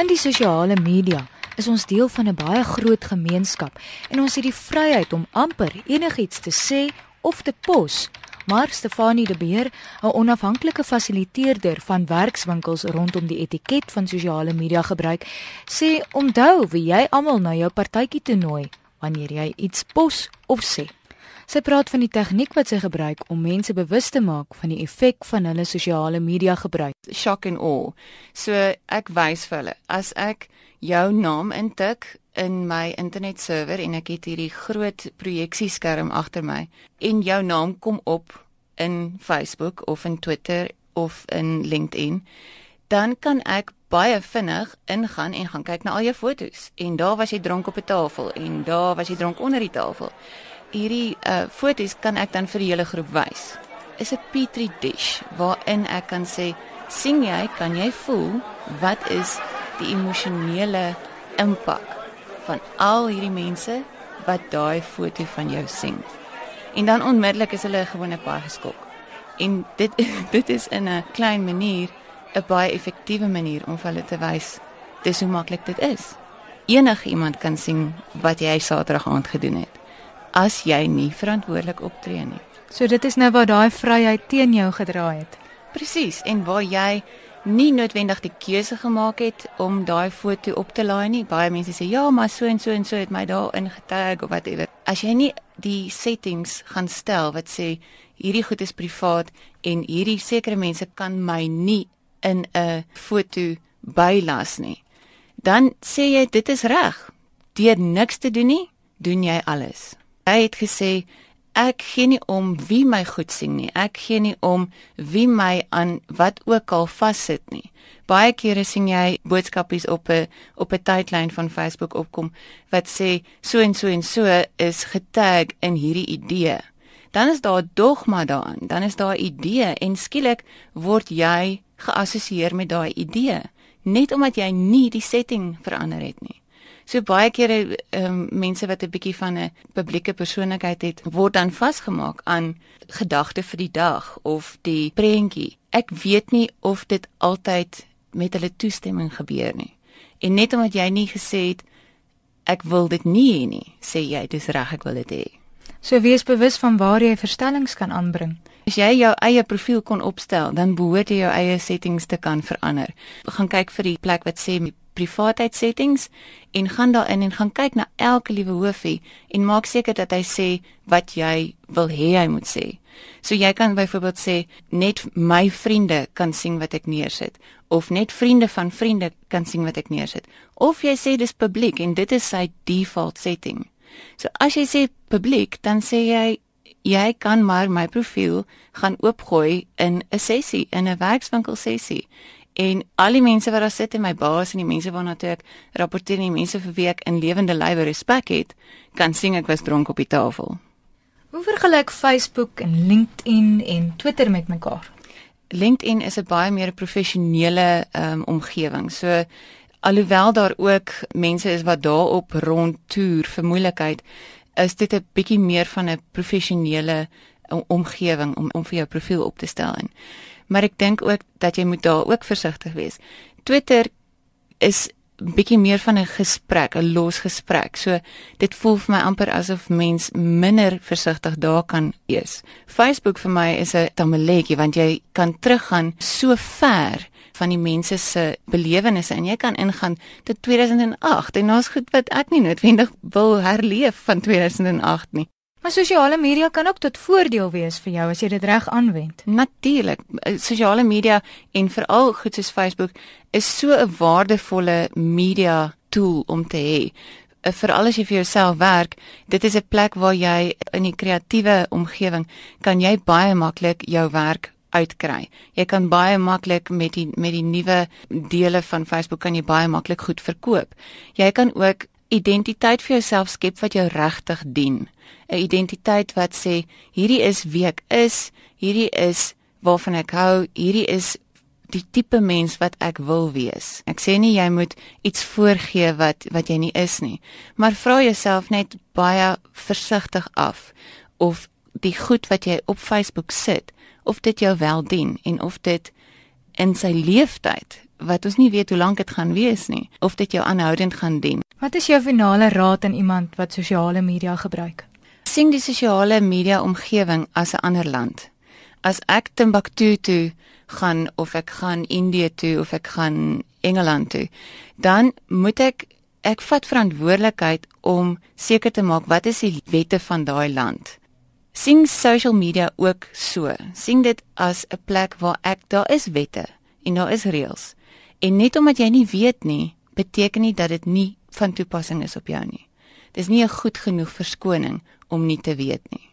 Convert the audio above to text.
In die sosiale media is ons deel van 'n baie groot gemeenskap en ons het die vryheid om amper enigiets te sê of te pos. Maar Stefanie de Beer, 'n onafhanklike fasiliteerder van werkswinkels rondom die etiket van sosiale media gebruik, sê onthou wie jy almal na jou partytjie toe nooi wanneer jy iets pos of sê. Sy praat van die tegniek wat sy gebruik om mense bewus te maak van die effek van hulle sosiale media gebruik. Shock and awe. So ek wys vir hulle as ek jou naam intik in my internet server en ek het hierdie groot projeksieskerm agter my en jou naam kom op in Facebook of in Twitter of in LinkedIn, dan kan ek baie vinnig ingaan en gaan kyk na al jou fotos en daar was jy dronk op 'n tafel en daar was jy dronk onder die tafel hierdie uh foto's kan ek dan vir die hele groep wys. Is 'n petri dish waarin ek kan sê, sien jy, kan jy voel wat is die emosionele impak van al hierdie mense wat daai foto van jou sien. En dan onmiddellik is hulle gewoon 'n baie geskok. En dit dit is in 'n klein manier 'n baie effektiewe manier om vir hulle te wys dis hoe maklik dit is. Enige iemand kan sien wat jy Saterdag aand gedoen het as jy nie verantwoordelik optree nie. So dit is nou waar daai vryheid teen jou gedraai het. Presies, en waar jy nie noodwendig die keuse gemaak het om daai foto op te laai nie. Baie mense sê ja, maar so en so en so het my daar ingetag of whatever. As jy nie die settings gaan stel wat sê hierdie goed is privaat en hierdie sekere mense kan my nie in 'n foto bylas nie. Dan sê jy dit is reg. Deur niks te doen nie, doen jy alles. Hy het gesê ek gee nie om wie my goed sien nie. Ek gee nie om wie my aan wat ook al vassit nie. Baie kere sien jy boodskapies op 'n op 'n tydlyn van Facebook opkom wat sê so en so en so is getag in hierdie idee. Dan is daar dogma daarin. Dan is daar 'n idee en skielik word jy geassosieer met daai idee net omdat jy nie die setting verander het nie. So baie kere ehm um, mense wat 'n bietjie van 'n publieke persoonlikheid het, word dan vasgemaak aan gedagte vir die dag of die prentjie. Ek weet nie of dit altyd met hulle toestemming gebeur nie. En net omdat jy nie gesê het ek wil dit nie hê nie, sê jy dis reg ek wil dit hê. So wees bewus van waar jy verstellings kan aanbring. As jy jou eie profiel kon opstel, dan behoort jy jou eie settings te kan verander. Gaan kyk vir die plek wat sê privaatheid settings en gaan daarin en gaan kyk na elke liewe hoofie en maak seker dat hy sê wat jy wil hê hy moet sê. So jy kan byvoorbeeld sê net my vriende kan sien wat ek neersit of net vriende van vriende kan sien wat ek neersit of jy sê dis publiek en dit is sy default setting. So as jy sê publiek dan sê jy jy kan maar my profiel gaan oopgooi in 'n sessie in 'n werkswinkel sessie en al die mense wat daar sit en my baas en die mense waarna toe ek rapporteer en die mense vir wie ek in lewende lywe respek het, kan sien ek was dronk op die tafel. Hoe vergelyk Facebook en LinkedIn en Twitter met mekaar? LinkedIn is 'n baie meer professionele um, omgewing. So alhoewel daar ook mense is wat daarop rondtoer vir moeilikheid, is dit 'n bietjie meer van 'n professionele omgewing om om vir jou profiel op te stel en maar ek dink ook dat jy moet daar ook versigtig wees. Twitter is bietjie meer van 'n gesprek, 'n los gesprek. So dit voel vir my amper asof mens minder versigtig daar kan wees. Facebook vir my is 'n tamaletjie want jy kan teruggaan so ver van die mense se belewennisse en jy kan ingaan tot 2008 en daar's goed wat ek nie noodwendig wil herleef van 2008 nie. Maar sosiale media kan ook tot voordeel wees vir jou as jy dit reg aanwend. Natuurlik. Sosiale media en veral goed soos Facebook is so 'n waardevolle media tool om te hê. Veral as jy vir jouself werk, dit is 'n plek waar jy in 'n kreatiewe omgewing kan jy baie maklik jou werk uitkry. Jy kan baie maklik met die met die nuwe dele van Facebook kan jy baie maklik goed verkoop. Jy kan ook identiteit vir jouself skep wat jou regtig dien. 'n Identiteit wat sê hierdie is wie ek is, hierdie is waarvan ek hou, hierdie is die tipe mens wat ek wil wees. Ek sê nie jy moet iets voorgee wat wat jy nie is nie, maar vra jouself net baie versigtig af of die goed wat jy op Facebook sit, of dit jou wel dien en of dit in sy leeftyd wat ons nie weet hoe lank dit gaan wees nie of dit jou aanhoudend gaan dien. Wat is jou finale raad aan iemand wat sosiale media gebruik? sien die sosiale media omgewing as 'n ander land. As ek Timbuktu toe gaan of ek gaan Indië toe of ek gaan Engeland toe, dan moet ek ek vat verantwoordelikheid om seker te maak wat is die wette van daai land. sien social media ook so. sien dit as 'n plek waar ek daar is wette en daar is reëls. En net omdat jy nie weet nie, beteken nie dat dit nie van toepassing is op jou nie. Dis nie 'n goed genoeg verskoning om nie te weet nie.